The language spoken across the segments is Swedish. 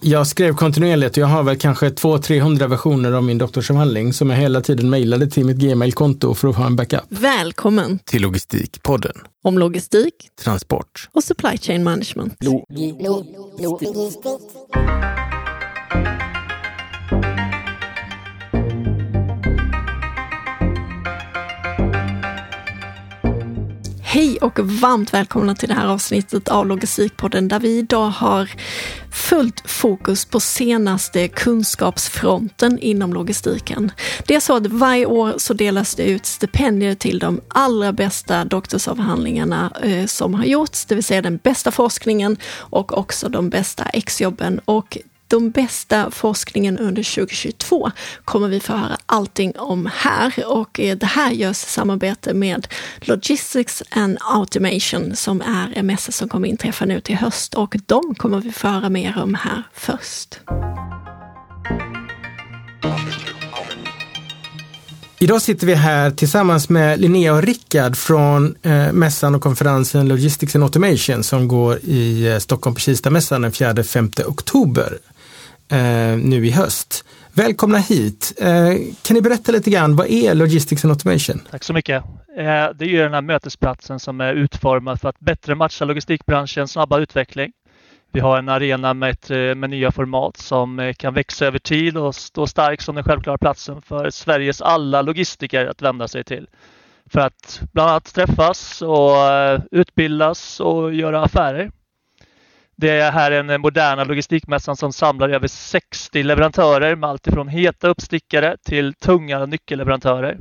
jag skrev kontinuerligt och jag har väl kanske 200-300 versioner av min doktorsavhandling som jag hela tiden mejlade till mitt gmail-konto för att ha en backup. Välkommen Till Logistikpodden. om logistik Transport. och supply chain management. Hej och varmt välkomna till det här avsnittet av Logistikpodden där vi idag har fullt fokus på senaste kunskapsfronten inom logistiken. Det är så att varje år så delas det ut stipendier till de allra bästa doktorsavhandlingarna eh, som har gjorts, det vill säga den bästa forskningen och också de bästa exjobben. Och de bästa forskningen under 2022 kommer vi få höra allting om här. Och eh, det här görs i samarbete med Logistics and Automation som är en mässa som kommer inträffa nu till höst. Och de kommer vi få höra mer om här först. Idag sitter vi här tillsammans med Linnea och Rickard från eh, mässan och konferensen Logistics and Automation som går i eh, Stockholm på Kistamässan den 4-5 oktober eh, nu i höst. Välkomna hit. Eh, kan ni berätta lite grann, vad är Logistics and Automation? Tack så mycket. Eh, Det är ju den här mötesplatsen som är utformad för att bättre matcha logistikbranschens snabba utveckling. Vi har en arena med, ett, eh, med nya format som eh, kan växa över tid och stå stark som den självklara platsen för Sveriges alla logistiker att vända sig till. För att bland annat träffas och eh, utbildas och göra affärer. Det är här en moderna logistikmässan som samlar över 60 leverantörer med allt ifrån heta uppstickare till tunga nyckelleverantörer.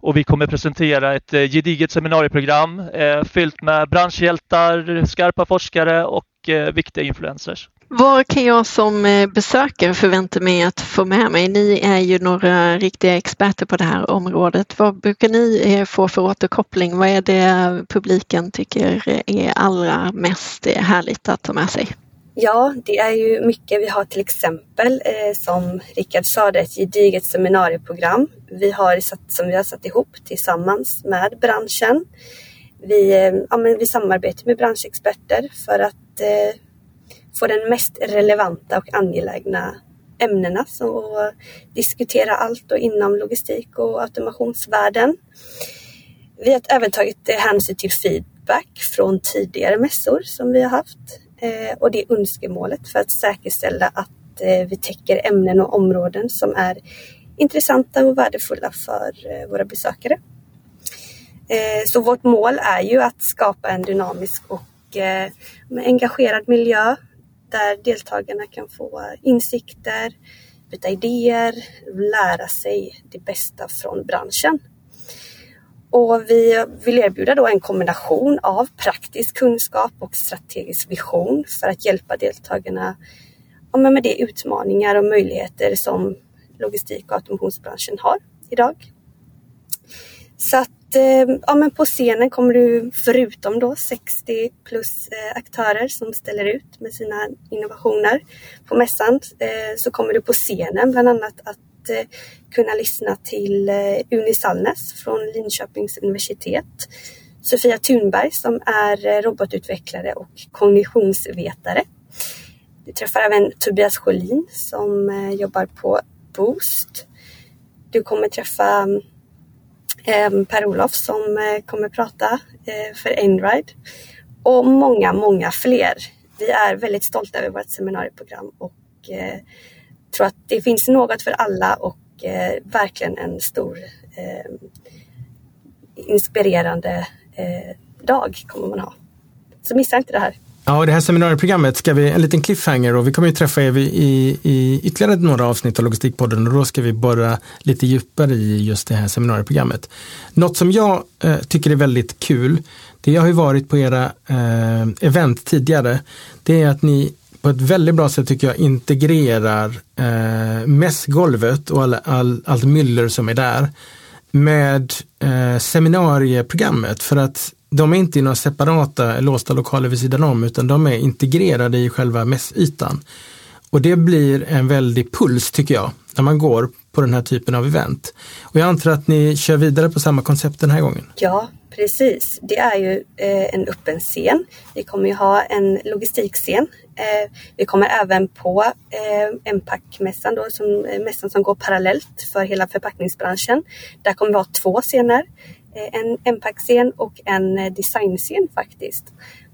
Och vi kommer presentera ett eh, gediget seminarieprogram eh, fyllt med branschhjältar, skarpa forskare och eh, viktiga influencers. Vad kan jag som eh, besökare förvänta mig att få med mig? Ni är ju några riktiga experter på det här området. Vad brukar ni eh, få för återkoppling? Vad är det publiken tycker är allra mest härligt att ta med sig? Ja, det är ju mycket. Vi har till exempel, eh, som Rickard sa, det, ett gediget seminarieprogram vi har satt, som vi har satt ihop tillsammans med branschen. Vi, eh, ja, men vi samarbetar med branschexperter för att eh, få den mest relevanta och angelägna ämnena och diskutera allt och inom logistik och automationsvärlden. Vi har även tagit hänsyn till feedback från tidigare mässor som vi har haft eh, och det är önskemålet för att säkerställa att eh, vi täcker ämnen och områden som är intressanta och värdefulla för eh, våra besökare. Eh, så vårt mål är ju att skapa en dynamisk och eh, engagerad miljö där deltagarna kan få insikter, byta idéer, lära sig det bästa från branschen. Och vi vill erbjuda då en kombination av praktisk kunskap och strategisk vision för att hjälpa deltagarna med de utmaningar och möjligheter som logistik och automationsbranschen har idag. Så att eh, ja, men på scenen kommer du förutom då 60 plus eh, aktörer som ställer ut med sina innovationer på mässan eh, så kommer du på scenen bland annat att kunna lyssna till Uni Sallnäs från Linköpings universitet. Sofia Thunberg som är robotutvecklare och kognitionsvetare. Du träffar även Tobias Sjölin som jobbar på Boost. Du kommer träffa Ehm, Per-Olof som eh, kommer prata eh, för Einride och många, många fler. Vi är väldigt stolta över vårt seminarieprogram och eh, tror att det finns något för alla och verkligen en stor ehm, inspirerande dag kommer man ha. Så missa inte det här. Ja, och det här seminarieprogrammet ska vi, en liten cliffhanger och vi kommer ju träffa er i, i ytterligare några avsnitt av Logistikpodden och då ska vi borra lite djupare i just det här seminarieprogrammet. Något som jag eh, tycker är väldigt kul, det jag har ju varit på era eh, event tidigare, det är att ni på ett väldigt bra sätt tycker jag integrerar eh, mässgolvet och all, all, allt myller som är där med eh, seminarieprogrammet för att de är inte i några separata låsta lokaler vid sidan om utan de är integrerade i själva mässytan. Och det blir en väldig puls tycker jag när man går på den här typen av event. Och jag antar att ni kör vidare på samma koncept den här gången. Ja, Precis, det är ju eh, en öppen scen. Vi kommer ju ha en logistikscen. Eh, vi kommer även på eh, Empac-mässan, då, som, eh, mässan som går parallellt för hela förpackningsbranschen. Där kommer vi ha två scener. Eh, en Empac-scen och en eh, designscen faktiskt.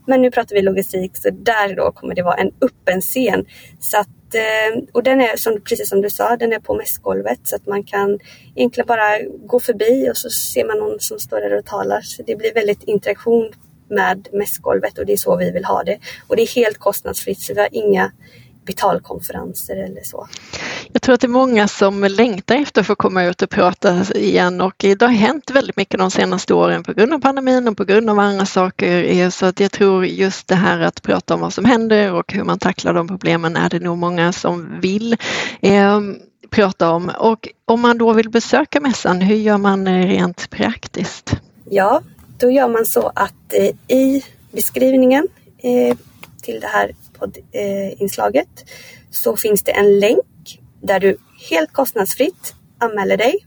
Men nu pratar vi logistik så där då kommer det vara en öppen scen. Så att Eh, och den är som, precis som du sa, den är på mässgolvet så att man kan egentligen bara gå förbi och så ser man någon som står där och talar. Så det blir väldigt interaktion med mässgolvet och det är så vi vill ha det. Och det är helt kostnadsfritt så vi har inga betalkonferenser eller så. Jag tror att det är många som längtar efter att få komma ut och prata igen och det har hänt väldigt mycket de senaste åren på grund av pandemin och på grund av andra saker. Så att jag tror just det här att prata om vad som händer och hur man tacklar de problemen är det nog många som vill eh, prata om. Och om man då vill besöka mässan, hur gör man eh, rent praktiskt? Ja, då gör man så att eh, i beskrivningen till det här poddinslaget så finns det en länk där du helt kostnadsfritt anmäler dig.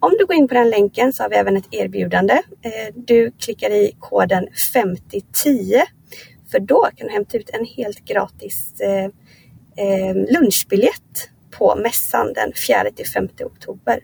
Om du går in på den länken så har vi även ett erbjudande. Eh, du klickar i koden 5010 för då kan du hämta ut en helt gratis eh, eh, lunchbiljett på mässan den 4-5 oktober.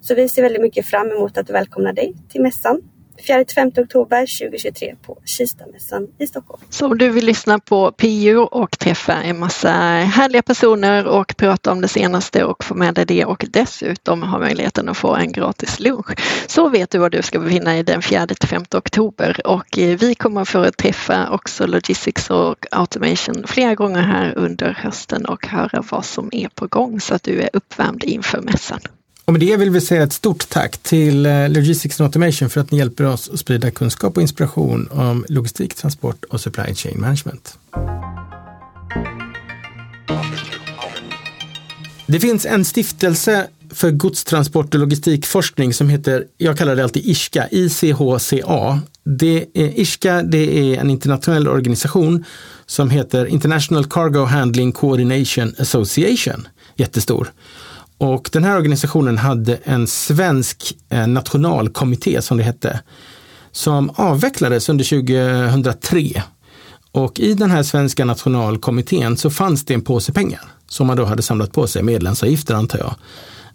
Så vi ser väldigt mycket fram emot att välkomna dig till mässan 4-5 oktober 2023 på Kistamässan i Stockholm. Så om du vill lyssna på PIO och träffa en massa härliga personer och prata om det senaste och få med dig det och dessutom ha möjligheten att få en gratis lunch så vet du var du ska befinna dig den 4-5 oktober och eh, vi kommer få träffa också Logistics och Automation flera gånger här under hösten och höra vad som är på gång så att du är uppvärmd inför mässan. Och med det vill vi säga ett stort tack till eh, Logistics and Automation för att ni hjälper oss att sprida kunskap och inspiration om logistik, transport och supply chain management. Det finns en stiftelse för godstransport och logistikforskning som heter, jag kallar det alltid ISCA, ICHCA. Det är, ISCA det är en internationell organisation som heter International Cargo Handling Coordination Association, jättestor. Och den här organisationen hade en svensk eh, nationalkommitté som det hette, som avvecklades under 2003. Och i den här svenska nationalkommittén så fanns det en påse pengar som man då hade samlat på sig, medlemsavgifter antar jag,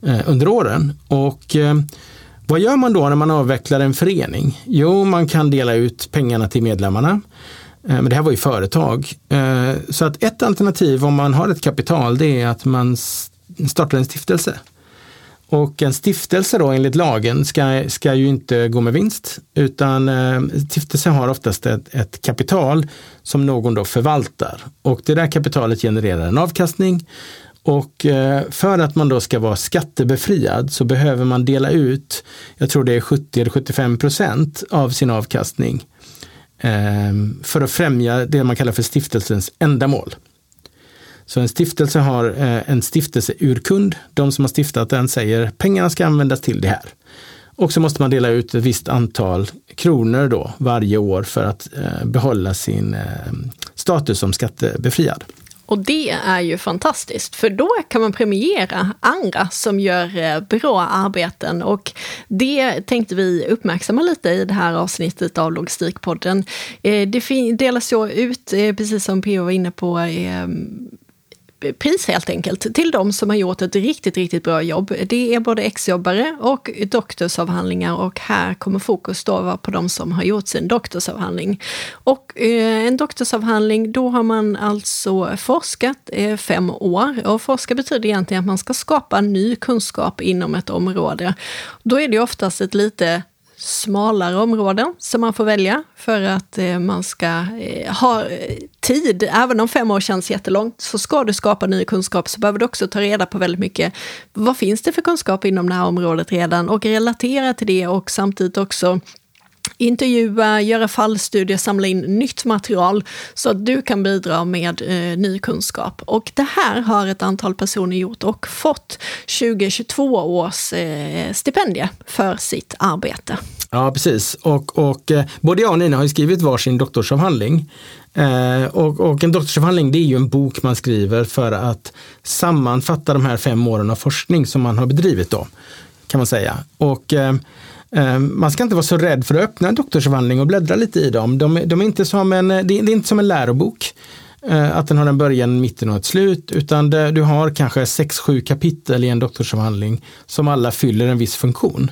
eh, under åren. Och eh, vad gör man då när man avvecklar en förening? Jo, man kan dela ut pengarna till medlemmarna. Men det här var ju företag. Så att ett alternativ om man har ett kapital det är att man startar en stiftelse. Och en stiftelse då enligt lagen ska, ska ju inte gå med vinst utan eh, stiftelse har oftast ett, ett, kapital som någon då förvaltar och det där kapitalet genererar en avkastning och eh, för att man då ska vara skattebefriad så behöver man dela ut, jag tror det är 70 eller 75 procent av sin avkastning eh, för att främja det man kallar för stiftelsens ändamål. Så en stiftelse har eh, en stiftelseurkund. De som har stiftat den säger pengarna ska användas till det här. Och så måste man dela ut ett visst antal kronor då varje år för att eh, behålla sin eh, status som skattebefriad. Och det är ju fantastiskt, för då kan man premiera andra som gör bra arbeten. Och det tänkte vi uppmärksamma lite i det här avsnittet av Logistikpodden. Det delas ju ut, precis som P.O. var inne på, pris helt enkelt till de som har gjort ett riktigt, riktigt bra jobb. Det är både exjobbare och doktorsavhandlingar och här kommer fokus då vara på de som har gjort sin doktorsavhandling. Och eh, en doktorsavhandling, då har man alltså forskat eh, fem år och forska betyder egentligen att man ska skapa ny kunskap inom ett område. Då är det oftast ett lite smalare områden som man får välja för att eh, man ska eh, ha eh, tid. Även om fem år känns jättelångt så ska du skapa ny kunskap så behöver du också ta reda på väldigt mycket. Vad finns det för kunskap inom det här området redan och relatera till det och samtidigt också intervjua, göra fallstudier, samla in nytt material så att du kan bidra med eh, ny kunskap. Och det här har ett antal personer gjort och fått 2022 års eh, stipendie för sitt arbete. Ja, precis. Och, och eh, både jag och Nina har skrivit varsin doktorsavhandling. Eh, och, och, en doktorsavhandling det är ju en bok man skriver för att sammanfatta de här fem åren av forskning som man har bedrivit då, kan man säga. Och Eh, Eh, man ska inte vara så rädd för att öppna en doktorsavhandling och bläddra lite i dem. De, de är inte som en, det är inte som en lärobok, eh, att den har en början, mitten och ett slut, utan det, du har kanske 6-7 kapitel i en doktorsavhandling som alla fyller en viss funktion.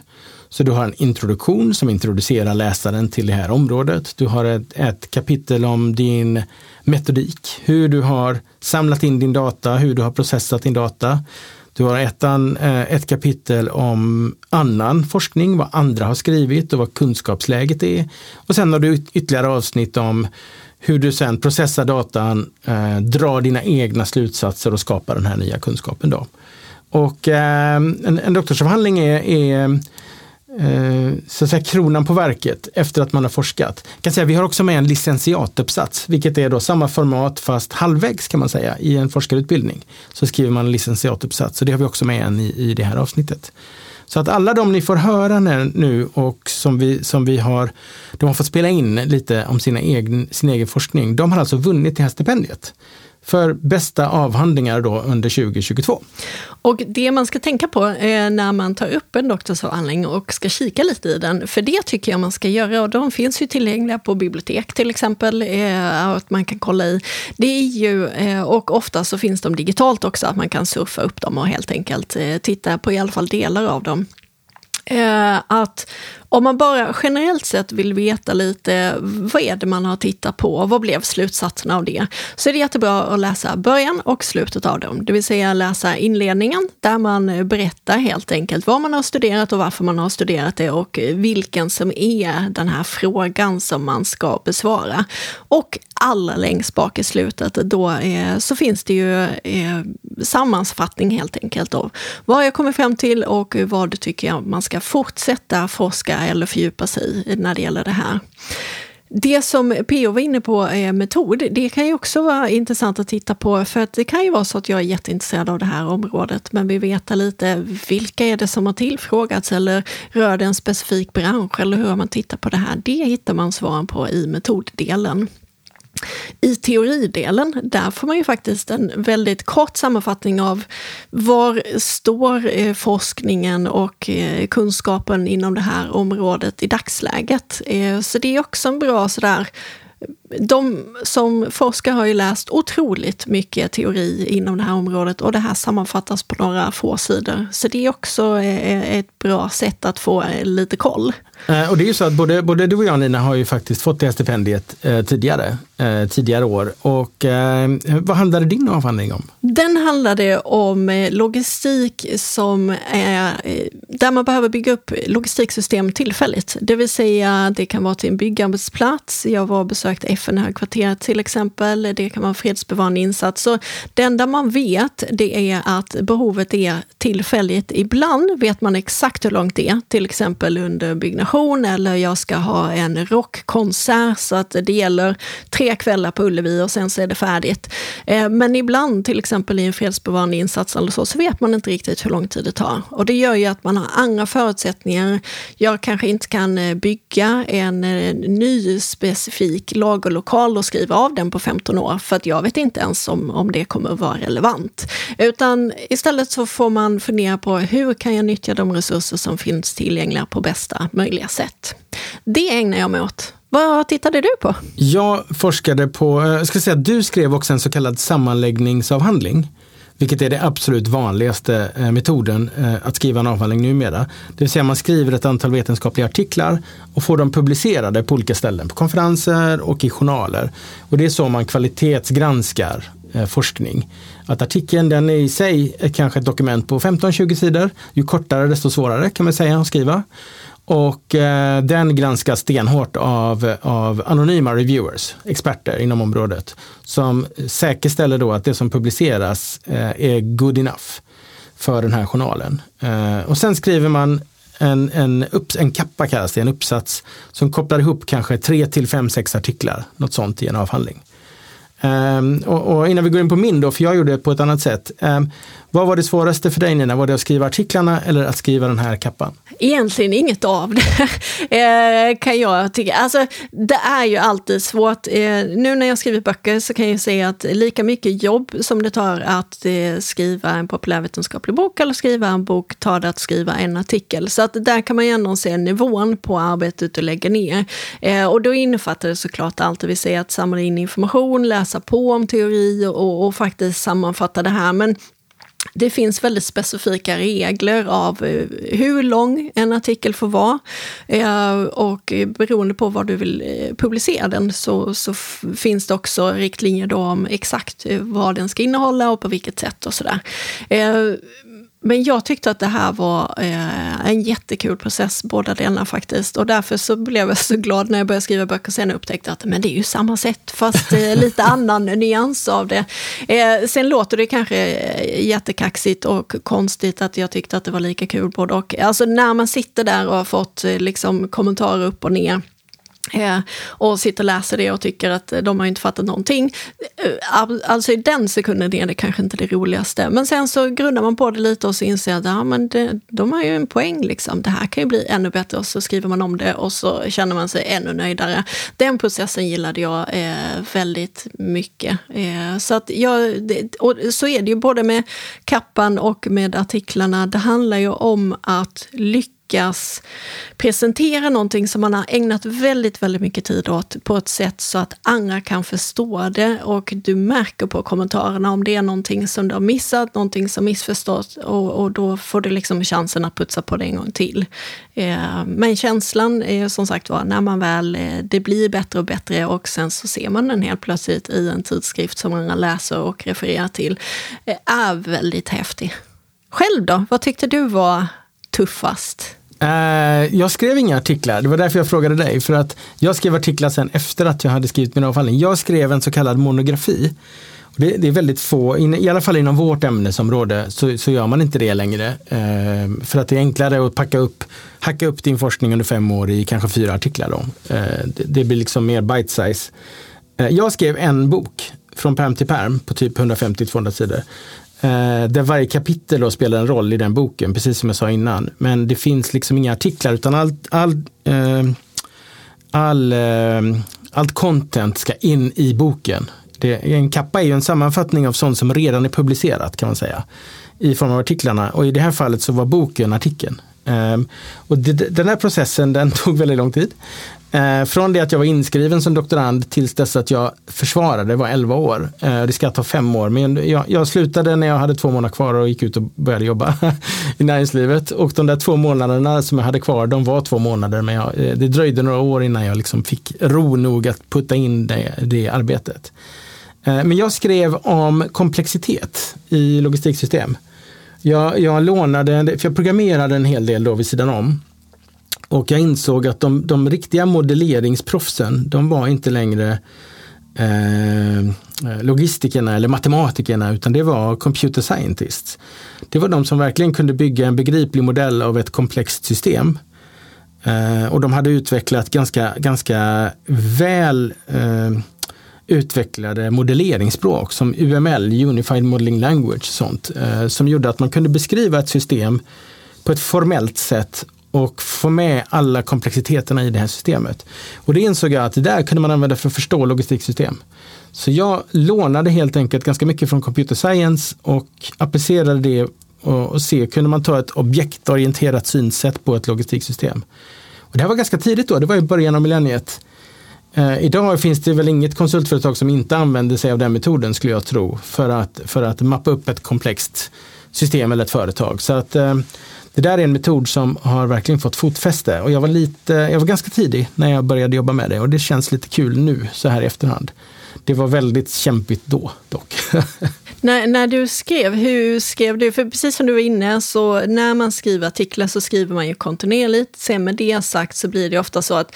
Så du har en introduktion som introducerar läsaren till det här området. Du har ett, ett, kapitel om din metodik, hur du har samlat in din data, hur du har processat din data. Du har ett, eh, ett kapitel om annan forskning, vad andra har skrivit och vad kunskapsläget är. Och sen har du ytterligare avsnitt om hur du sen processar datan, eh, drar dina egna slutsatser och skapar den här nya kunskapen. Då. Och eh, en, en doktorsavhandling är, är eh, så att säga, kronan på verket efter att man har forskat. Jag kan säga, vi har också med en licentiatuppsats, vilket är då samma format fast halvvägs kan man säga i en forskarutbildning. Så skriver man en licentiatuppsats och det har vi också med en i, i det här avsnittet. Så att alla de ni får höra nu och som vi, som vi har, de har fått spela in lite om sina egen, sin egen forskning, de har alltså vunnit det här stipendiet för bästa avhandlingar då under 2022. Och det man ska tänka på eh, när man tar upp en doktorsavhandling och ska kika lite i den, för det tycker jag man ska göra och de finns ju tillgängliga på bibliotek till exempel, eh, att man kan kolla i. Det är ju, eh, och ofta så finns de digitalt också, att man kan surfa upp dem och helt enkelt titta på i alla fall delar av dem. Att om man bara generellt sett vill veta lite vad är det man har tittat på, vad blev slutsatserna av det, så är det jättebra att läsa början och slutet av dem. Det vill säga läsa inledningen där man berättar helt enkelt vad man har studerat och varför man har studerat det och vilken som är den här frågan som man ska besvara. Och allra längst bak i slutet, då eh, så finns det ju eh, sammanfattning helt enkelt av vad jag kommer fram till och vad tycker jag man ska fortsätta forska eller fördjupa sig i när det gäller det här. Det som PO var inne på eh, metod, det kan ju också vara intressant att titta på för att det kan ju vara så att jag är jätteintresserad av det här området men vill veta lite vilka är det som har tillfrågats eller rör det en specifik bransch eller hur har man tittat på det här? Det hittar man svaren på i metoddelen. I teoridelen, där får man ju faktiskt en väldigt kort sammanfattning av var står eh, forskningen och eh, kunskapen inom det här området i dagsläget. Eh, så det är också en bra sådär de som forskar har ju läst otroligt mycket teori inom det här området och det här sammanfattas på några få sidor. Så det är också ett bra sätt att få lite koll. Och det är ju så att både, både du och jag Nina har ju faktiskt fått det här stipendiet eh, tidigare, eh, tidigare år. Och eh, vad handlade din avhandling om? Den handlade om logistik som är, där man behöver bygga upp logistiksystem tillfälligt. Det vill säga det kan vara till en byggarbetsplats. Jag var och besökte FN-högkvarteret till exempel. Det kan vara en fredsbevarande insats. Så det enda man vet det är att behovet är tillfälligt. Ibland vet man exakt hur långt det är, till exempel under byggnation eller jag ska ha en rockkonsert så att det gäller tre kvällar på Ullevi och sen så är det färdigt. Eh, men ibland, till exempel i en fredsbevarande insats eller så, så vet man inte riktigt hur lång tid det tar. Och det gör ju att man har andra förutsättningar. Jag kanske inte kan eh, bygga en eh, ny specifik lager lokal och skriva av den på 15 år, för att jag vet inte ens om, om det kommer att vara relevant. Utan istället så får man fundera på hur kan jag nyttja de resurser som finns tillgängliga på bästa möjliga sätt. Det ägnar jag mig åt. Vad tittade du på? Jag forskade på, eh, jag ska säga, du skrev också en så kallad sammanläggningsavhandling. Vilket är den absolut vanligaste eh, metoden eh, att skriva en avhandling numera. Det vill säga man skriver ett antal vetenskapliga artiklar och får dem publicerade på olika ställen, på konferenser och i journaler. Och det är så man kvalitetsgranskar eh, forskning. Att artikeln den är i sig är kanske ett dokument på 15-20 sidor. Ju kortare desto svårare kan man säga att skriva. Och eh, den granskas stenhårt av, av anonyma reviewers, experter inom området, som säkerställer då att det som publiceras eh, är good enough för den här journalen. Eh, och sen skriver man en, en, upp, en kappa kallas det, en uppsats som kopplar ihop kanske tre till fem, sex artiklar, något sånt i en avhandling. Um, och, och, innan vi går in på min då, för jag gjorde det på ett annat sätt. Um, vad var det svåraste för dig Nina? Var det att skriva artiklarna eller att skriva den här kappan? Egentligen inget av det, eh, kan jag tycka. Alltså, det är ju alltid svårt. Eh, nu när jag skriver böcker så kan jag säga att lika mycket jobb som det tar att eh, skriva en populärvetenskaplig bok eller skriva en bok tar det att skriva en artikel. Så att där kan man ju ändå se nivån på arbetet du lägger ner. Och då innefattar det såklart allt det vill säga att samla in information, läsa på om teori och, och faktiskt sammanfatta det här. Men det finns väldigt specifika regler av eh, hur lång en artikel får vara. Eh, och beroende på vad du vill eh, publicera den så, så finns det också riktlinjer då om exakt vad den ska innehålla och på vilket sätt och sådär. Men jag tyckte att det här var eh, en jättekul process, båda delarna faktiskt. Och därför så blev jag så glad när jag började skriva böcker sen och upptäckte att men det är ju samma sätt, fast eh, lite annan nyans av det. Eh, sen låter det kanske eh, jättekaxigt och konstigt att jag tyckte att det var lika kul både och. Alltså när man sitter där och har fått eh, liksom, kommentarer upp och ner Eh, och sitter och läser det och tycker att de har inte fattat någonting. Eh, alltså i den sekunden är det kanske inte det roligaste. Men sen så grundar man på det lite och så inser att ja, men det, de har ju en poäng. Liksom. Det här kan ju bli ännu bättre och så skriver man om det och så känner man sig ännu nöjdare. Den processen gillade jag eh, väldigt mycket. Eh, så, att jag, det, och så är det ju både med kappan och med artiklarna. Det handlar ju om att lyckas lyckas presentera någonting som man har ägnat väldigt, väldigt mycket tid åt på ett sätt så att andra kan förstå det och du märker på kommentarerna om det är någonting som du har missat, någonting som missförstått och, och då får du liksom chansen att putsa på det en gång till. Eh, men känslan är som sagt var när man väl, eh, det blir bättre och bättre och sen så ser man den helt plötsligt i en tidskrift som man läser och refererar till, eh, är väldigt häftig. Själv då, vad tyckte du var tuffast? Uh, jag skrev inga artiklar, det var därför jag frågade dig. För att jag skrev artiklar sen efter att jag hade skrivit min avhandling. Jag skrev en så kallad monografi. Det, det, är väldigt få, i alla fall inom vårt ämnesområde så, så gör man inte det längre. Uh, för att det är enklare att packa upp, hacka upp din forskning under fem år i kanske fyra artiklar. Då. Uh, det, det, blir liksom mer bite size. jag skrev en bok från perm till perm på typ 150-200 sidor. Eh, där varje kapitel då spelar en roll i den boken, precis som jag sa innan. Men det finns liksom inga artiklar utan allt all, eh, all, eh, allt content ska in i boken. Det, en kappa är ju en sammanfattning av sånt som redan är publicerat kan man säga. I form av artiklarna och i det här fallet så var boken artikeln. Um, och det, den här processen den tog väldigt lång tid. Eh, från det att jag var inskriven som doktorand tills dess att jag försvarade var 11 år. Eh, det ska ta fem år, men jag, jag, slutade när jag hade två månader kvar och gick ut och började jobba i näringslivet. Och de där två månaderna som jag hade kvar, de var två månader, men jag, eh, det dröjde några år innan jag liksom fick ro nog att putta in det, det arbetet. Eh, men jag skrev om komplexitet i logistiksystem. Jag, jag lånade, för jag programmerade en hel del då vid sidan om. Och jag insåg att de, de riktiga modelleringsproffsen, de var inte längre eh, logistikerna eller matematikerna utan det var computer scientists. Det var de som verkligen kunde bygga en begriplig modell av ett komplext system. Eh, och de hade utvecklat ganska, ganska väl eh, utvecklade modelleringsspråk som UML, Unified Modeling Language, sånt, eh, som gjorde att man kunde beskriva ett system på ett formellt sätt och få med alla komplexiteterna i det här systemet. Och det insåg jag att det där kunde man använda för att förstå logistiksystem. Så jag lånade helt enkelt ganska mycket från computer science och applicerade det och, och se, kunde man ta ett objektorienterat synsätt på ett logistiksystem. Och det här var ganska tidigt då, det var i början av millenniet. Eh, idag finns det väl inget konsultföretag som inte använder sig av den metoden skulle jag tro för att, för att mappa upp ett komplext system eller ett företag. Så att eh, det där är en metod som har verkligen fått fotfäste och jag var, lite, jag var ganska tidig när jag började jobba med det och det känns lite kul nu så här i efterhand. Det var väldigt kämpigt då dock. när, när du skrev, hur skrev du? För precis som du var inne, så när man skriver artiklar så skriver man ju kontinuerligt. Sen med det sagt så blir det ofta så att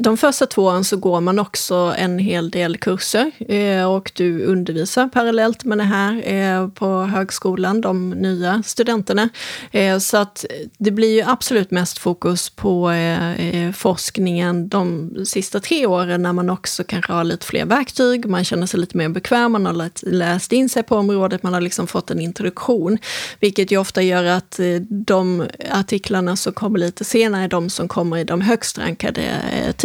de första två åren så går man också en hel del kurser eh, och du undervisar parallellt med det här eh, på högskolan, de nya studenterna. Eh, så att det blir ju absolut mest fokus på eh, eh, forskningen de sista tre åren när man också kanske har lite fler verktyg, man känner sig lite mer bekväm, man har läst in sig på området, man har liksom fått en introduktion, vilket ju ofta gör att eh, de artiklarna som kommer lite senare är de som kommer i de högst rankade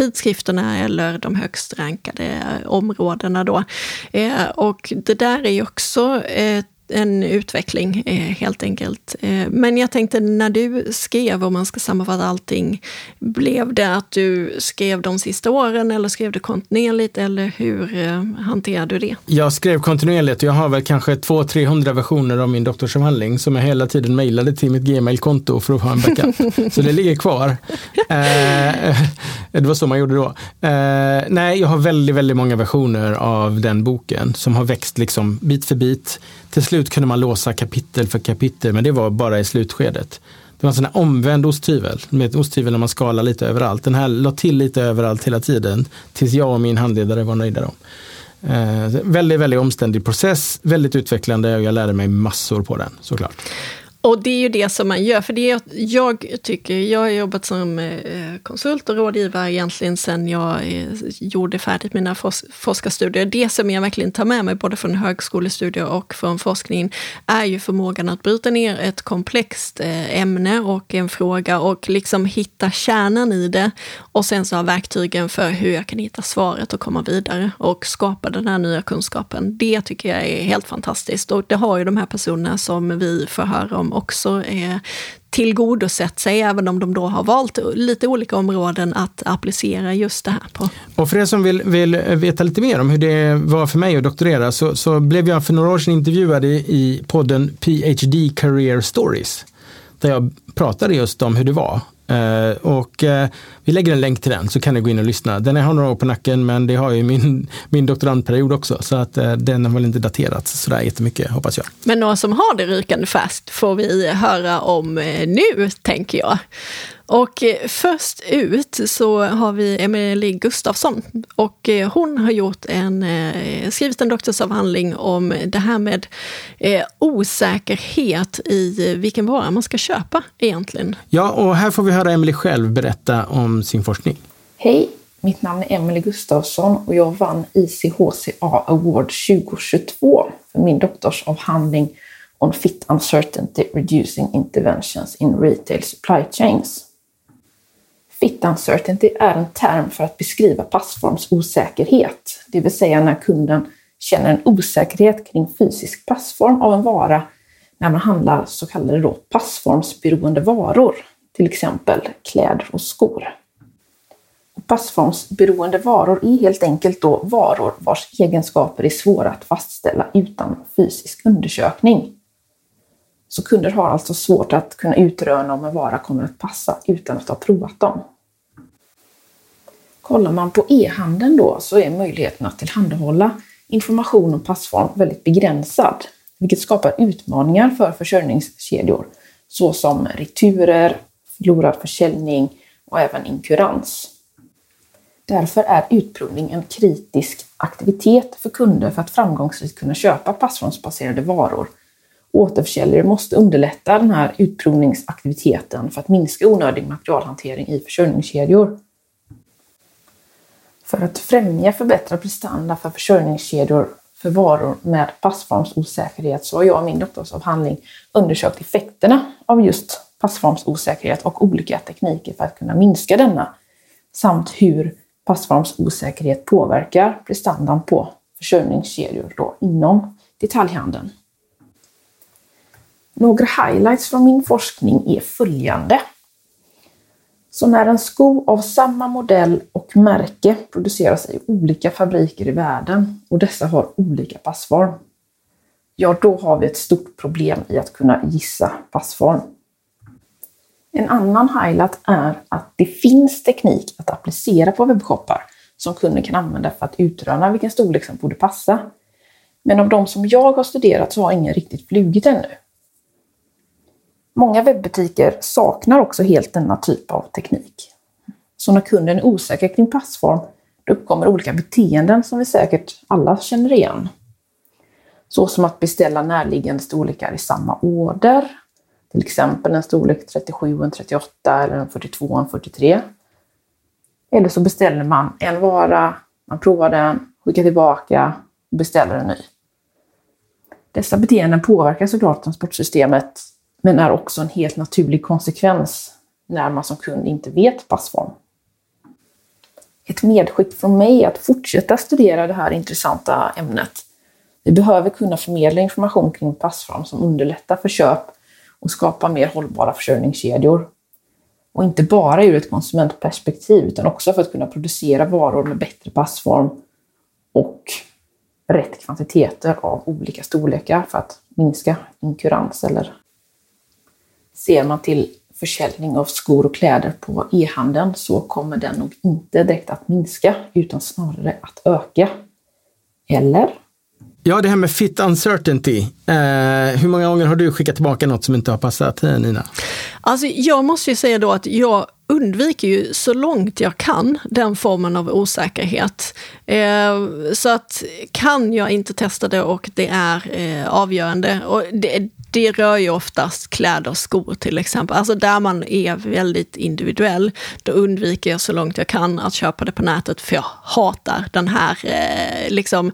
tidskrifterna eller de högst rankade områdena då. Eh, och det där är ju också ett en utveckling eh, helt enkelt. Eh, men jag tänkte när du skrev, om man ska sammanfatta allting, blev det att du skrev de sista åren eller skrev du kontinuerligt eller hur eh, hanterade du det? Jag skrev kontinuerligt. Jag har väl kanske 200-300 versioner av min doktorsavhandling som jag hela tiden mejlade till mitt gmail-konto för att ha en backup. så det ligger kvar. det var så man gjorde då. Nej, jag har väldigt, väldigt många versioner av den boken som har växt liksom bit för bit till slut kunde man låsa kapitel för kapitel, men det var bara i slutskedet. Det var en sån här omvänd osthyvel, med osthyvel när man skalar lite överallt. Den här la till lite överallt hela tiden, tills jag och min handledare var nöjda. Då. Eh, väldigt, väldigt omständig process, väldigt utvecklande och jag lärde mig massor på den såklart. Och det är ju det som man gör, för det jag tycker, jag har jobbat som eh, konsult och rådgivare egentligen sedan jag eh, gjorde färdigt mina forskarstudier. Det som jag verkligen tar med mig både från högskolestudier och från forskning är ju förmågan att bryta ner ett komplext eh, ämne och en fråga och liksom hitta kärnan i det. Och sen så ha verktygen för hur jag kan hitta svaret och komma vidare och skapa den här nya kunskapen. Det tycker jag är helt fantastiskt och det har ju de här personerna som vi får höra om också är tillgodosett sig, även om de då har valt lite olika områden att applicera just det här på. Och för er som vill, vill veta lite mer om hur det var för mig att doktorera så, så blev jag för några år sedan intervjuad i, i podden PhD Career Stories. Där jag pratade just om hur det var Uh, och uh, vi lägger en länk till den så kan ni gå in och lyssna. Den har några år på nacken men det har ju min, min doktorandperiod också så att uh, den har väl inte daterats sådär jättemycket hoppas jag. Men några som har det rykande färskt får vi höra om nu tänker jag. Och eh, först ut så har vi Emelie Gustafsson och eh, hon har gjort en, eh, skrivit en doktorsavhandling om det här med osäkerhet i vilken vara man ska köpa egentligen. Ja, och här får vi höra Emelie själv berätta om sin forskning. Hej, mitt namn är Emelie Gustafsson och jag vann ICHCA Award 2022 för min doktorsavhandling on Fit Uncertainty Reducing Interventions in Retail Supply Chains. Fit uncertainty är en term för att beskriva passformsosäkerhet, det vill säga när kunden känner en osäkerhet kring fysisk passform av en vara när man handlar så kallade då passformsberoende varor, till exempel kläder och skor. Och passformsberoende varor är helt enkelt då varor vars egenskaper är svåra att fastställa utan fysisk undersökning. Så kunder har alltså svårt att kunna utröna om en vara kommer att passa utan att ha provat dem. Kollar man på e-handeln då så är möjligheten att tillhandahålla information om passform väldigt begränsad, vilket skapar utmaningar för försörjningskedjor såsom returer, förlorad försäljning och även inkurans. Därför är utprovning en kritisk aktivitet för kunder för att framgångsrikt kunna köpa passformsbaserade varor. Återförsäljare måste underlätta den här utprovningsaktiviteten för att minska onödig materialhantering i försörjningskedjor. För att främja förbättrad prestanda för försörjningskedjor för varor med passformsosäkerhet så har jag i min doktorsavhandling undersökt effekterna av just passformsosäkerhet och olika tekniker för att kunna minska denna samt hur passformsosäkerhet påverkar prestandan på försörjningskedjor då inom detaljhandeln. Några highlights från min forskning är följande. Så när en sko av samma modell och märke produceras i olika fabriker i världen och dessa har olika passform, ja då har vi ett stort problem i att kunna gissa passform. En annan highlight är att det finns teknik att applicera på webbshoppar som kunden kan använda för att utröna vilken storlek som borde passa. Men av de som jag har studerat så har ingen riktigt flugit ännu. Många webbutiker saknar också helt denna typ av teknik. Så när kunden är osäker kring passform, då uppkommer olika beteenden som vi säkert alla känner igen. Så som att beställa närliggande storlekar i samma order, till exempel en storlek 37 och en 38 eller en 42 och en 43. Eller så beställer man en vara, man provar den, skickar tillbaka och beställer en ny. Dessa beteenden påverkar såklart transportsystemet, men är också en helt naturlig konsekvens när man som kund inte vet passform. Ett medskick från mig är att fortsätta studera det här intressanta ämnet. Vi behöver kunna förmedla information kring passform som underlättar för köp och skapar mer hållbara försörjningskedjor. Och inte bara ur ett konsumentperspektiv utan också för att kunna producera varor med bättre passform och rätt kvantiteter av olika storlekar för att minska inkurans eller ser man till försäljning av skor och kläder på e-handeln så kommer den nog inte direkt att minska utan snarare att öka. Eller? Ja, det här med fit uncertainty. Eh, hur många gånger har du skickat tillbaka något som inte har passat, Nina? Alltså, jag måste ju säga då att jag undviker ju så långt jag kan den formen av osäkerhet. Eh, så att kan jag inte testa det och det är eh, avgörande, och det, det rör ju oftast kläder och skor till exempel. Alltså där man är väldigt individuell, då undviker jag så långt jag kan att köpa det på nätet, för jag hatar den här eh, liksom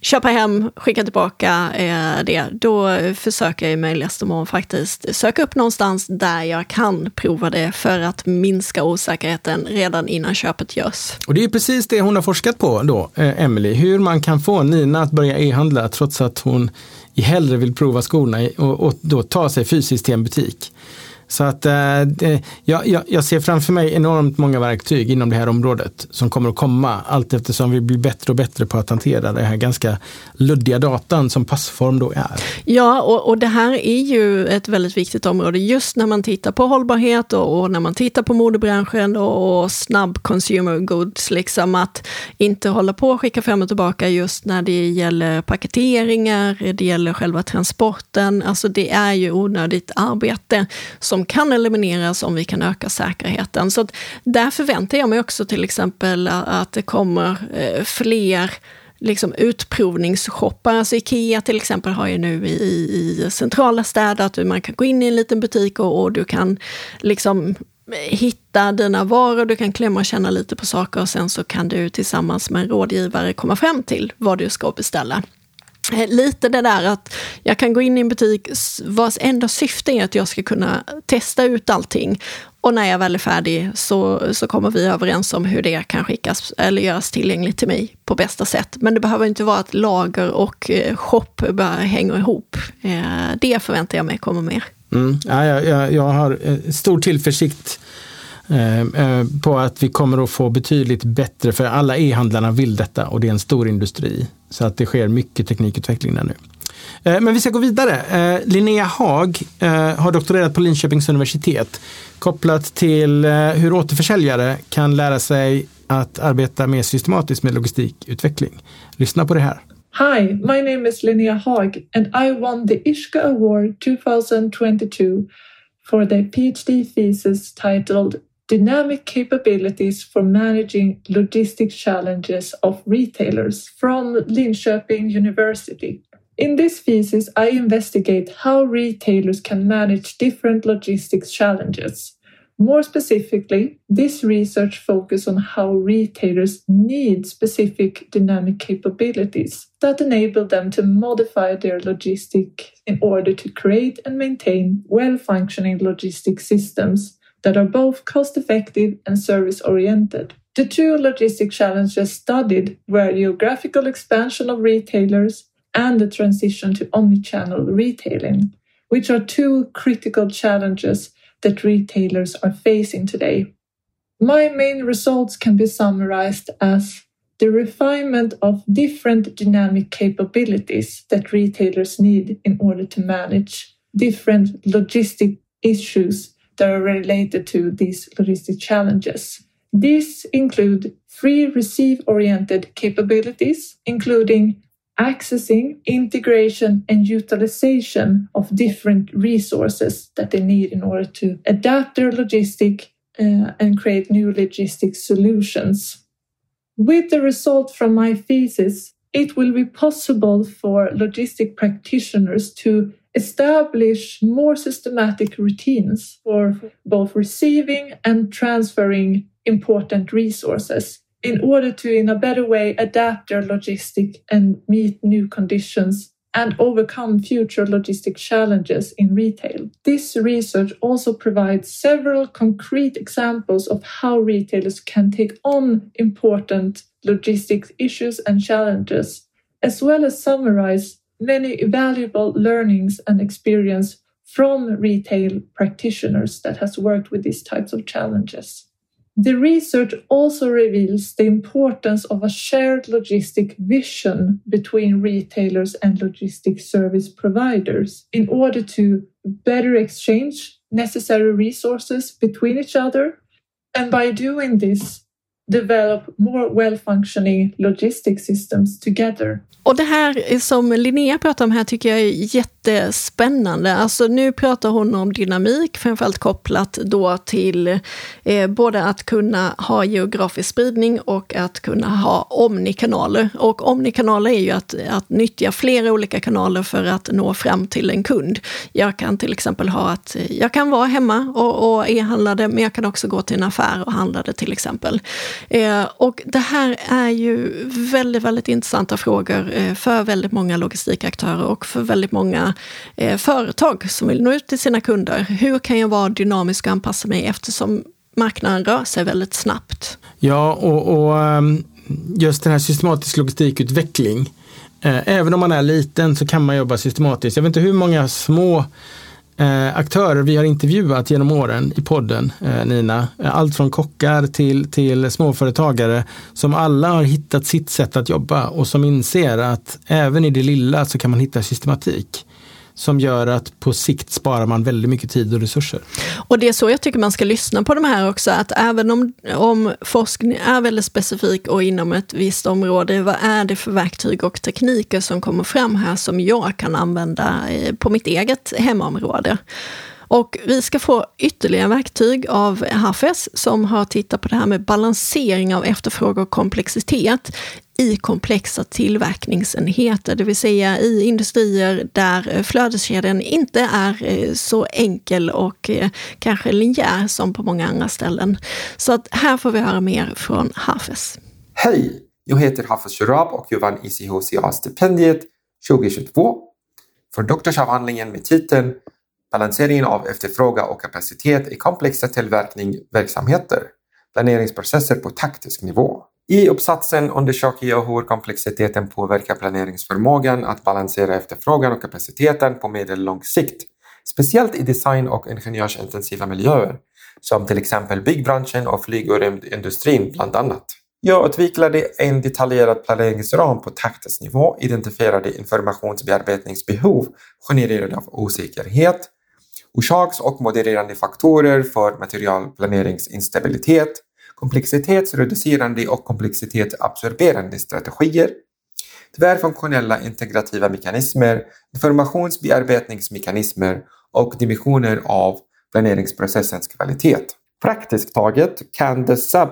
köpa hem, skicka tillbaka eh, det, då försöker jag i möjligaste mån faktiskt söka upp någonstans där jag kan prova det för att minska osäkerheten redan innan köpet görs. Och det är precis det hon har forskat på då, eh, Emily, hur man kan få Nina att börja e-handla trots att hon hellre vill prova skorna och, och då ta sig fysiskt till en butik. Så att eh, jag, jag, jag, ser framför mig enormt många verktyg inom det här området som kommer att komma allt eftersom vi blir bättre och bättre på att hantera det här ganska luddiga datan som passform då är. Ja, och, och det här är ju ett väldigt viktigt område just när man tittar på hållbarhet och, och när man tittar på modebranschen och, och, snabb consumer goods, liksom att inte hålla på och skicka fram och tillbaka just när det gäller paketeringar, det gäller själva transporten, alltså det är ju onödigt arbete som som kan elimineras om vi kan öka säkerheten. Så där förväntar jag mig också till exempel att det kommer eh, fler liksom utprovningsshoppar. Alltså Ikea till exempel har ju nu i, i centrala städer att man kan gå in i en liten butik och, och du kan liksom hitta dina varor, du kan klämma och känna lite på saker och sen så kan du tillsammans med en rådgivare komma fram till vad du ska beställa. Eh, lite det där att jag kan gå in i en butik vars enda syfte är att jag ska kunna testa ut allting. Och när jag väl är färdig så, så kommer vi överens om hur det kan skickas eller göras tillgängligt till mig på bästa sätt. Men det behöver inte vara att lager och eh, shop bara hänger ihop. Eh, det förväntar jag mig kommer mer. Mm. Ja, jag, jag har stor tillförsikt Eh, eh, på att vi kommer att få betydligt bättre, för alla e-handlarna vill detta och det är en stor industri. Så att det sker mycket teknikutveckling där nu. Eh, men vi ska gå vidare. Linnea Haag har doktorerat på Linköpings universitet kopplat till hur återförsäljare kan lära sig att arbeta mer systematiskt med logistikutveckling. Lyssna på det här. Hi, my name is Linnea Haag and I won the Ishka Award 2022 for the PhD thesis titled dynamic capabilities for managing logistic challenges of retailers from Linköping University. In this thesis, I investigate how retailers can manage different logistics challenges. More specifically, this research focuses on how retailers need specific dynamic capabilities that enable them to modify their logistic in order to create and maintain well functioning logistic systems that are both cost effective and service oriented. The two logistic challenges studied were geographical expansion of retailers and the transition to omnichannel retailing, which are two critical challenges that retailers are facing today. My main results can be summarized as the refinement of different dynamic capabilities that retailers need in order to manage different logistic issues that are related to these logistic challenges. These include free receive oriented capabilities, including accessing, integration, and utilization of different resources that they need in order to adapt their logistic uh, and create new logistic solutions. With the result from my thesis, it will be possible for logistic practitioners to establish more systematic routines for both receiving and transferring important resources in order to, in a better way, adapt their logistic and meet new conditions and overcome future logistic challenges in retail. This research also provides several concrete examples of how retailers can take on important logistics issues and challenges, as well as summarize many valuable learnings and experience from retail practitioners that has worked with these types of challenges. The research also reveals the importance of a shared logistic vision between retailers and logistic service providers in order to better exchange necessary resources between each other. And by doing this, develop more well-functioning logistic systems together. Och det här som Linnea pratar om här tycker jag är jättespännande. Alltså nu pratar hon om dynamik, framförallt kopplat då till eh, både att kunna ha geografisk spridning och att kunna ha omnikanaler. Och omnikanaler är ju att, att nyttja flera olika kanaler för att nå fram till en kund. Jag kan till exempel ha att jag kan vara hemma och, och e-handla det, men jag kan också gå till en affär och handla det till exempel. Eh, och det här är ju väldigt, väldigt intressanta frågor eh, för väldigt många logistikaktörer och för väldigt många eh, företag som vill nå ut till sina kunder. Hur kan jag vara dynamisk och anpassa mig eftersom marknaden rör sig väldigt snabbt? Ja, och, och ehm, just den här systematisk logistikutveckling. Eh, även om man är liten så kan man jobba systematiskt. Jag vet inte hur många små eh, aktörer vi har intervjuat genom åren i podden, eh, Nina. Eh, allt från kockar till, till småföretagare som alla har hittat sitt sätt att jobba och som inser att även i det lilla så kan man hitta systematik som gör att på sikt sparar man väldigt mycket tid och resurser. Och det är så jag tycker man ska lyssna på de här också, att även om, om forskning är väldigt specifik och inom ett visst område, vad är det för verktyg och tekniker som kommer fram här som jag kan använda eh, på mitt eget hemområde? Och vi ska få ytterligare verktyg av Hafez som har tittat på det här med balansering av efterfrågan och komplexitet i komplexa tillverkningsenheter, det vill säga i industrier där flödeskedjan inte är eh, så enkel och eh, kanske linjär som på många andra ställen. Så att här får vi höra mer från Hafez. Hej! Jag heter Hafez Shurab och jag vann ICHCA-stipendiet 2022 för doktorsavhandlingen med titeln Balanseringen av efterfrågan och kapacitet i komplexa tillverkningsverksamheter, planeringsprocesser på taktisk nivå. I uppsatsen undersöker jag hur komplexiteten påverkar planeringsförmågan att balansera efterfrågan och kapaciteten på medellång sikt, speciellt i design och ingenjörsintensiva miljöer, som till exempel byggbranschen och flyg och rymdindustrin bland annat. Jag utvecklade en detaljerad planeringsram på taktisk nivå, identifierade informationsbearbetningsbehov genererade av osäkerhet, orsaks och modererande faktorer för materialplaneringsinstabilitet, komplexitetsreducerande och komplexitetsabsorberande strategier, tvärfunktionella integrativa mekanismer, informationsbearbetningsmekanismer och dimensioner av planeringsprocessens kvalitet. Praktiskt taget kan dessa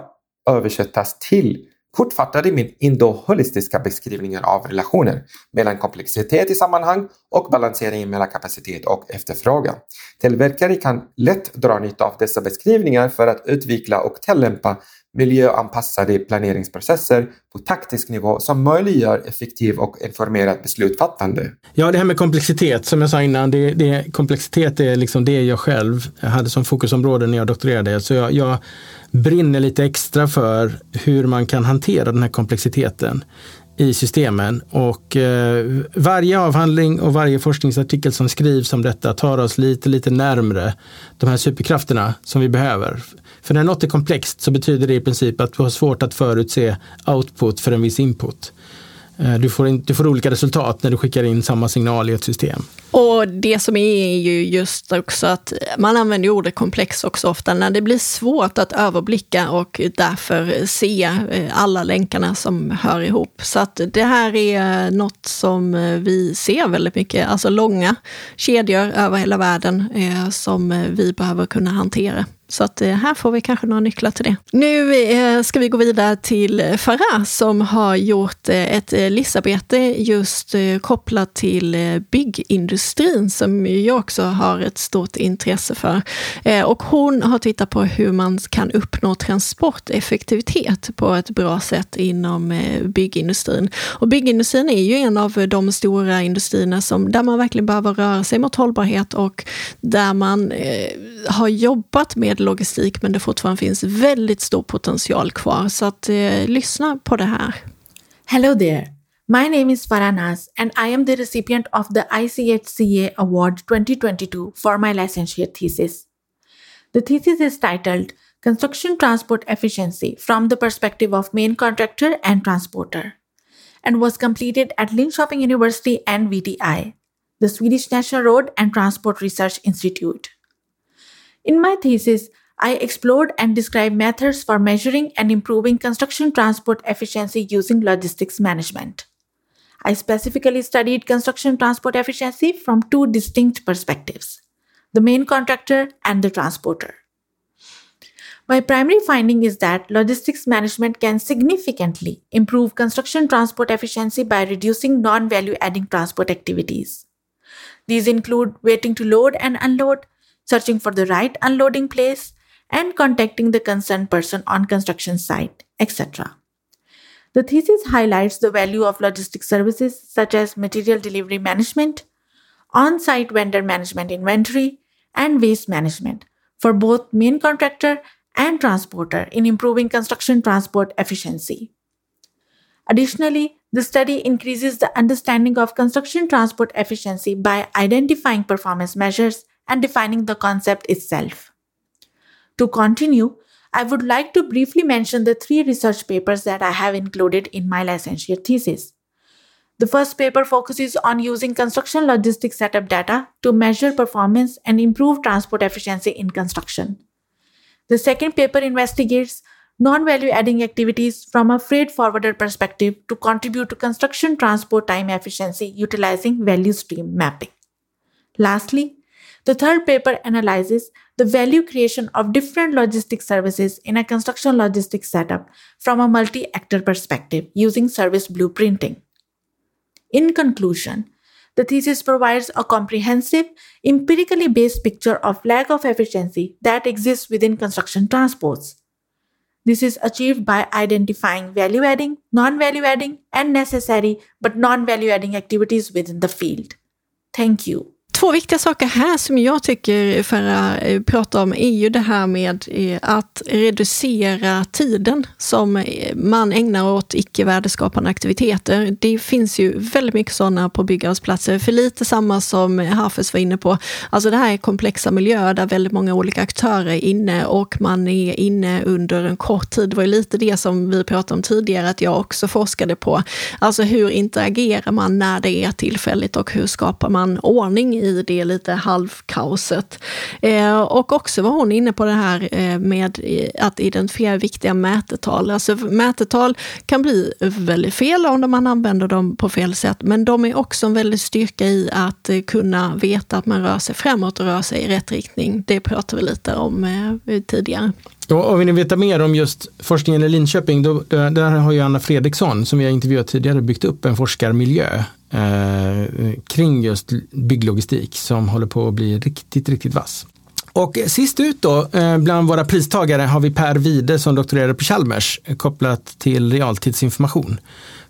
översättas till fortfattade med indoholistiska beskrivningar av relationer mellan komplexitet i sammanhang och balanseringen mellan kapacitet och efterfrågan. Tillverkare kan lätt dra nytta av dessa beskrivningar för att utveckla och tillämpa miljöanpassade planeringsprocesser på taktisk nivå som möjliggör effektiv och informerat beslutsfattande. Ja, det här med komplexitet, som jag sa innan, det, det, komplexitet är liksom det jag själv hade som fokusområde när jag doktorerade. Så jag, jag brinner lite extra för hur man kan hantera den här komplexiteten i systemen. Och eh, varje avhandling och varje forskningsartikel som skrivs om detta tar oss lite, lite närmre de här superkrafterna som vi behöver. För när något är komplext så betyder det i princip att du har svårt att förutse output för en viss input. Eh, du får, in, du får olika resultat när du skickar in samma signal i ett system. Och det som är ju just också att man använder ordet komplex också ofta när det blir svårt att överblicka och därför se eh, alla länkarna som hör ihop. Så att det här är något som eh, vi ser väldigt mycket, alltså långa kedjor över hela världen eh, som vi behöver kunna hantera. Så att eh, här får vi kanske några nycklar till det. Nu eh, ska vi gå vidare till Farah som har gjort eh, ett listarbete just kopplat till byggindustrin som jag också har ett stort intresse för. Och hon har tittat på hur man kan uppnå transporteffektivitet på ett bra sätt inom byggindustrin. Och byggindustrin är ju en av de stora industrierna som, där man verkligen behöver röra sig mot hållbarhet och där man har jobbat med logistik men det fortfarande finns väldigt stor potential kvar. Så att eh, lyssna på det här. Hello there. My name is Farah and I am the recipient of the ICHCA Award 2022 for my licentiate thesis. The thesis is titled Construction Transport Efficiency from the Perspective of Main Contractor and Transporter and was completed at Linköping University and VTI, the Swedish National Road and Transport Research Institute. In my thesis, I explored and described methods for measuring and improving construction transport efficiency using logistics management. I specifically studied construction transport efficiency from two distinct perspectives the main contractor and the transporter. My primary finding is that logistics management can significantly improve construction transport efficiency by reducing non value adding transport activities. These include waiting to load and unload, searching for the right unloading place, and contacting the concerned person on construction site, etc. The thesis highlights the value of logistic services such as material delivery management, on-site vendor management inventory, and waste management for both main contractor and transporter in improving construction transport efficiency. Additionally, the study increases the understanding of construction transport efficiency by identifying performance measures and defining the concept itself. To continue, I would like to briefly mention the three research papers that I have included in my licentiate thesis. The first paper focuses on using construction logistics setup data to measure performance and improve transport efficiency in construction. The second paper investigates non value adding activities from a freight forwarder perspective to contribute to construction transport time efficiency utilizing value stream mapping. Lastly, the third paper analyzes the value creation of different logistic services in a construction logistics setup from a multi actor perspective using service blueprinting. In conclusion, the thesis provides a comprehensive, empirically based picture of lack of efficiency that exists within construction transports. This is achieved by identifying value adding, non value adding, and necessary but non value adding activities within the field. Thank you. Två viktiga saker här som jag tycker Farah eh, pratar om är ju det här med eh, att reducera tiden som eh, man ägnar åt icke värdeskapande aktiviteter. Det finns ju väldigt mycket sådana på byggarbetsplatser, för lite samma som Hafez var inne på. Alltså det här är komplexa miljöer där väldigt många olika aktörer är inne och man är inne under en kort tid. Det var ju lite det som vi pratade om tidigare, att jag också forskade på. Alltså hur interagerar man när det är tillfälligt och hur skapar man ordning i i det lite halvkaoset. Eh, och också var hon inne på det här eh, med att identifiera viktiga mätetal. Alltså mätetal kan bli väldigt fel om man använder dem på fel sätt, men de är också en väldig styrka i att eh, kunna veta att man rör sig framåt och rör sig i rätt riktning. Det pratade vi lite om eh, tidigare. tidigare. Och vill ni veta mer om just forskningen i Linköping, då, där har ju Anna Fredriksson, som vi har intervjuat tidigare, byggt upp en forskarmiljö eh, kring just bygglogistik som håller på att bli riktigt, riktigt vass. Och sist ut då, eh, bland våra pristagare har vi Per Wide som doktorerade på Chalmers eh, kopplat till realtidsinformation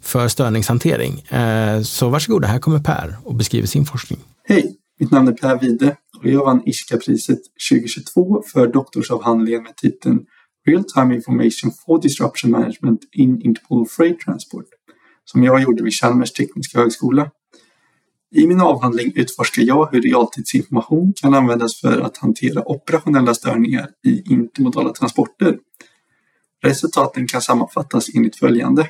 för störningshantering. Eh, så varsågoda, här kommer Per och beskriver sin forskning. Hej, mitt namn är Per Wide och jag vann ISCA-priset 2022 för doktorsavhandlingen med titeln Real Time Information for Disruption Management in Interpol Freight Transport som jag gjorde vid Chalmers tekniska högskola. I min avhandling utforskar jag hur realtidsinformation kan användas för att hantera operationella störningar i intermodala transporter. Resultaten kan sammanfattas enligt följande.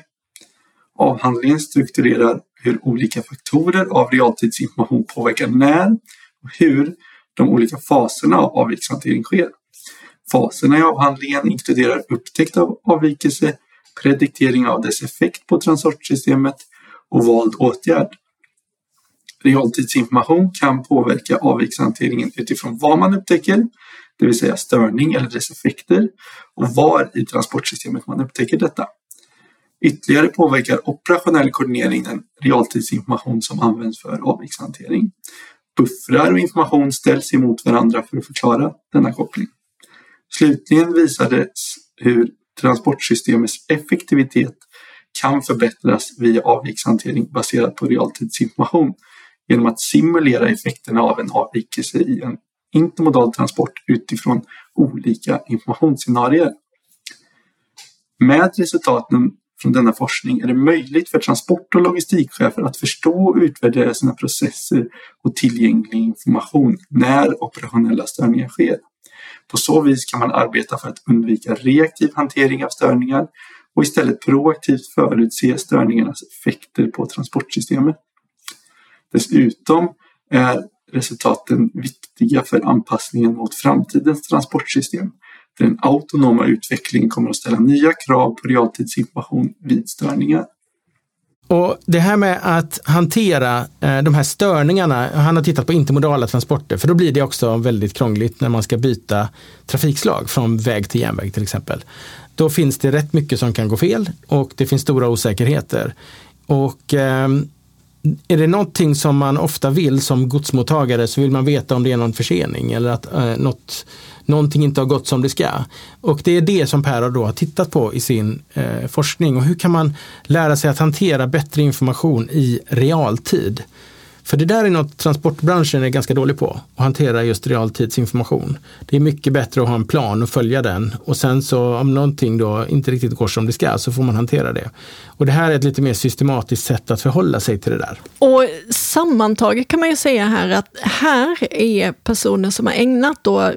Avhandlingen strukturerar hur olika faktorer av realtidsinformation påverkar när och hur de olika faserna av avvikelsehantering sker. Faserna i avhandlingen inkluderar upptäckt av avvikelse, prediktering av dess effekt på transportsystemet och vald åtgärd. Realtidsinformation kan påverka avvikshanteringen utifrån vad man upptäcker, det vill säga störning eller dess effekter, och var i transportsystemet man upptäcker detta. Ytterligare påverkar operationell koordinering den realtidsinformation som används för avvikshantering. Buffrar och information ställs emot varandra för att förklara denna koppling. Slutligen visades hur transportsystemets effektivitet kan förbättras via avvikshantering baserat på realtidsinformation genom att simulera effekterna av en avvikelse i en intermodal transport utifrån olika informationsscenarier. Med resultaten från denna forskning är det möjligt för transport och logistikchefer att förstå och utvärdera sina processer och tillgänglig information när operationella störningar sker. På så vis kan man arbeta för att undvika reaktiv hantering av störningar och istället proaktivt förutse störningarnas effekter på transportsystemet. Dessutom är resultaten viktiga för anpassningen mot framtidens transportsystem. Den autonoma utvecklingen kommer att ställa nya krav på realtidsinformation vid störningar. Och Det här med att hantera eh, de här störningarna, han har tittat på intermodala transporter, för då blir det också väldigt krångligt när man ska byta trafikslag från väg till järnväg till exempel. Då finns det rätt mycket som kan gå fel och det finns stora osäkerheter. Och eh, är det någonting som man ofta vill som godsmottagare så vill man veta om det är någon försening eller att eh, något, någonting inte har gått som det ska. Och det är det som Per då har tittat på i sin eh, forskning. Och hur kan man lära sig att hantera bättre information i realtid? För det där är något transportbranschen är ganska dålig på, att hantera just realtidsinformation. Det är mycket bättre att ha en plan och följa den och sen så om någonting då inte riktigt går som det ska så får man hantera det. Och det här är ett lite mer systematiskt sätt att förhålla sig till det där. Och sammantaget kan man ju säga här att här är personer som har ägnat då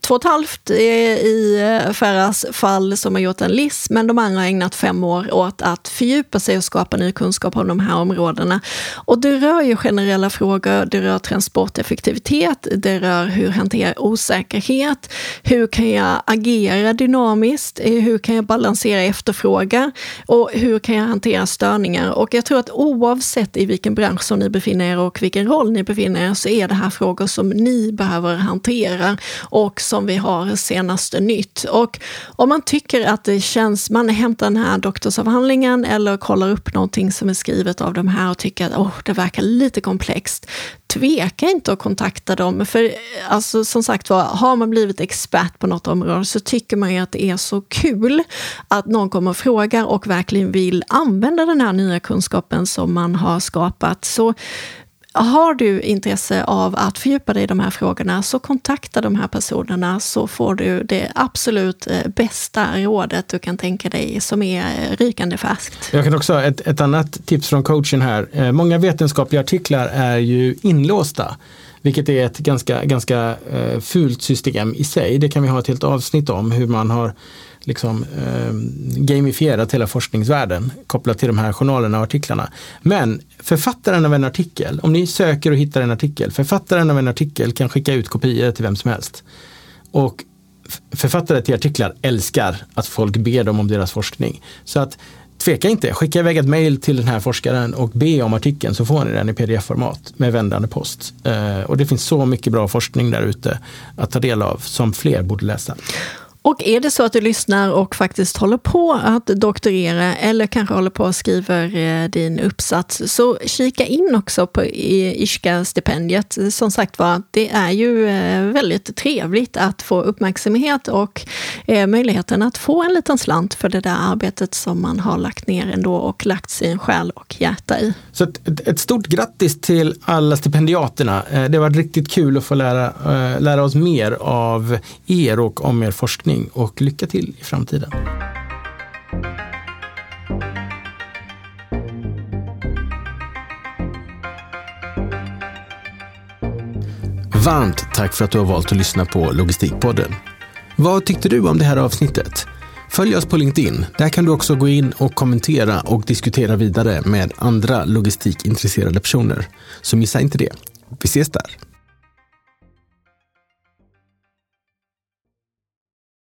två och ett halvt eh, i eh, Ferras fall som har gjort en list men de andra har ägnat fem år åt att fördjupa sig och skapa ny kunskap om de här områdena. Och det rör ju generellt strukturella frågor, det rör transporteffektivitet, det rör hur hantera osäkerhet, hur kan jag agera dynamiskt, eh, hur kan jag balansera efterfrågan och hur kan jag hantera störningar? Och jag tror att oavsett i vilken bransch som ni befinner er och vilken roll ni befinner er så är det här frågor som ni behöver hantera och som vi har senaste nytt. Och om man tycker att det känns, man hämtar den här doktorsavhandlingen eller kollar upp någonting som är skrivet av de här och tycker att oh, det verkar lite komplext komplext, tveka inte att kontakta dem. För alltså, som sagt var, har man blivit expert på något område så tycker man ju att det är så kul att någon kommer och frågar och verkligen vill använda den här nya kunskapen som man har skapat. Så har du intresse av att fördjupa dig i de här frågorna så kontakta de här personerna så får du det absolut eh, bästa rådet du kan tänka dig som är eh, rykande färskt. Jag kan också ha ett, ett annat tips från coachen här. Eh, många vetenskapliga artiklar är ju inlåsta. Vilket är ett ganska, ganska fult system i sig. Det kan vi ha ett helt avsnitt om hur man har liksom, eh, gamifierat hela forskningsvärlden kopplat till de här journalerna och artiklarna. Men författaren av en artikel, om ni söker och hittar en artikel, författaren av en artikel kan skicka ut kopior till vem som helst. Och författare till artiklar älskar att folk ber dem om deras forskning. Så att tveka inte, skicka iväg ett mail till den här forskaren och be om artikeln så får ni den i pdf-format med vändande post. Eh, och det finns så mycket bra forskning där ute att ta del av som fler borde läsa. Och är det så att du lyssnar och faktiskt håller på att doktorera eller kanske håller på att skriva eh, din uppsats, så kika in också på Ishka-stipendiet. Som sagt var, det är ju eh, väldigt trevligt att få uppmärksamhet och eh, möjligheten att få en liten slant för det där arbetet som man har lagt ner ändå och lagt sin själ och hjärta i. Så ett, ett stort grattis till alla stipendiaterna. Det har varit riktigt kul att få lära, lära oss mer av er och om er forskning forskning och lycka till i framtiden. Varmt tack för att du har valt att lyssna på Logistikpodden. Vad tyckte du om det här avsnittet? Följ oss på LinkedIn. Där kan du också gå in och kommentera och diskutera vidare med andra logistikintresserade personer. Så missa inte det. Vi ses där.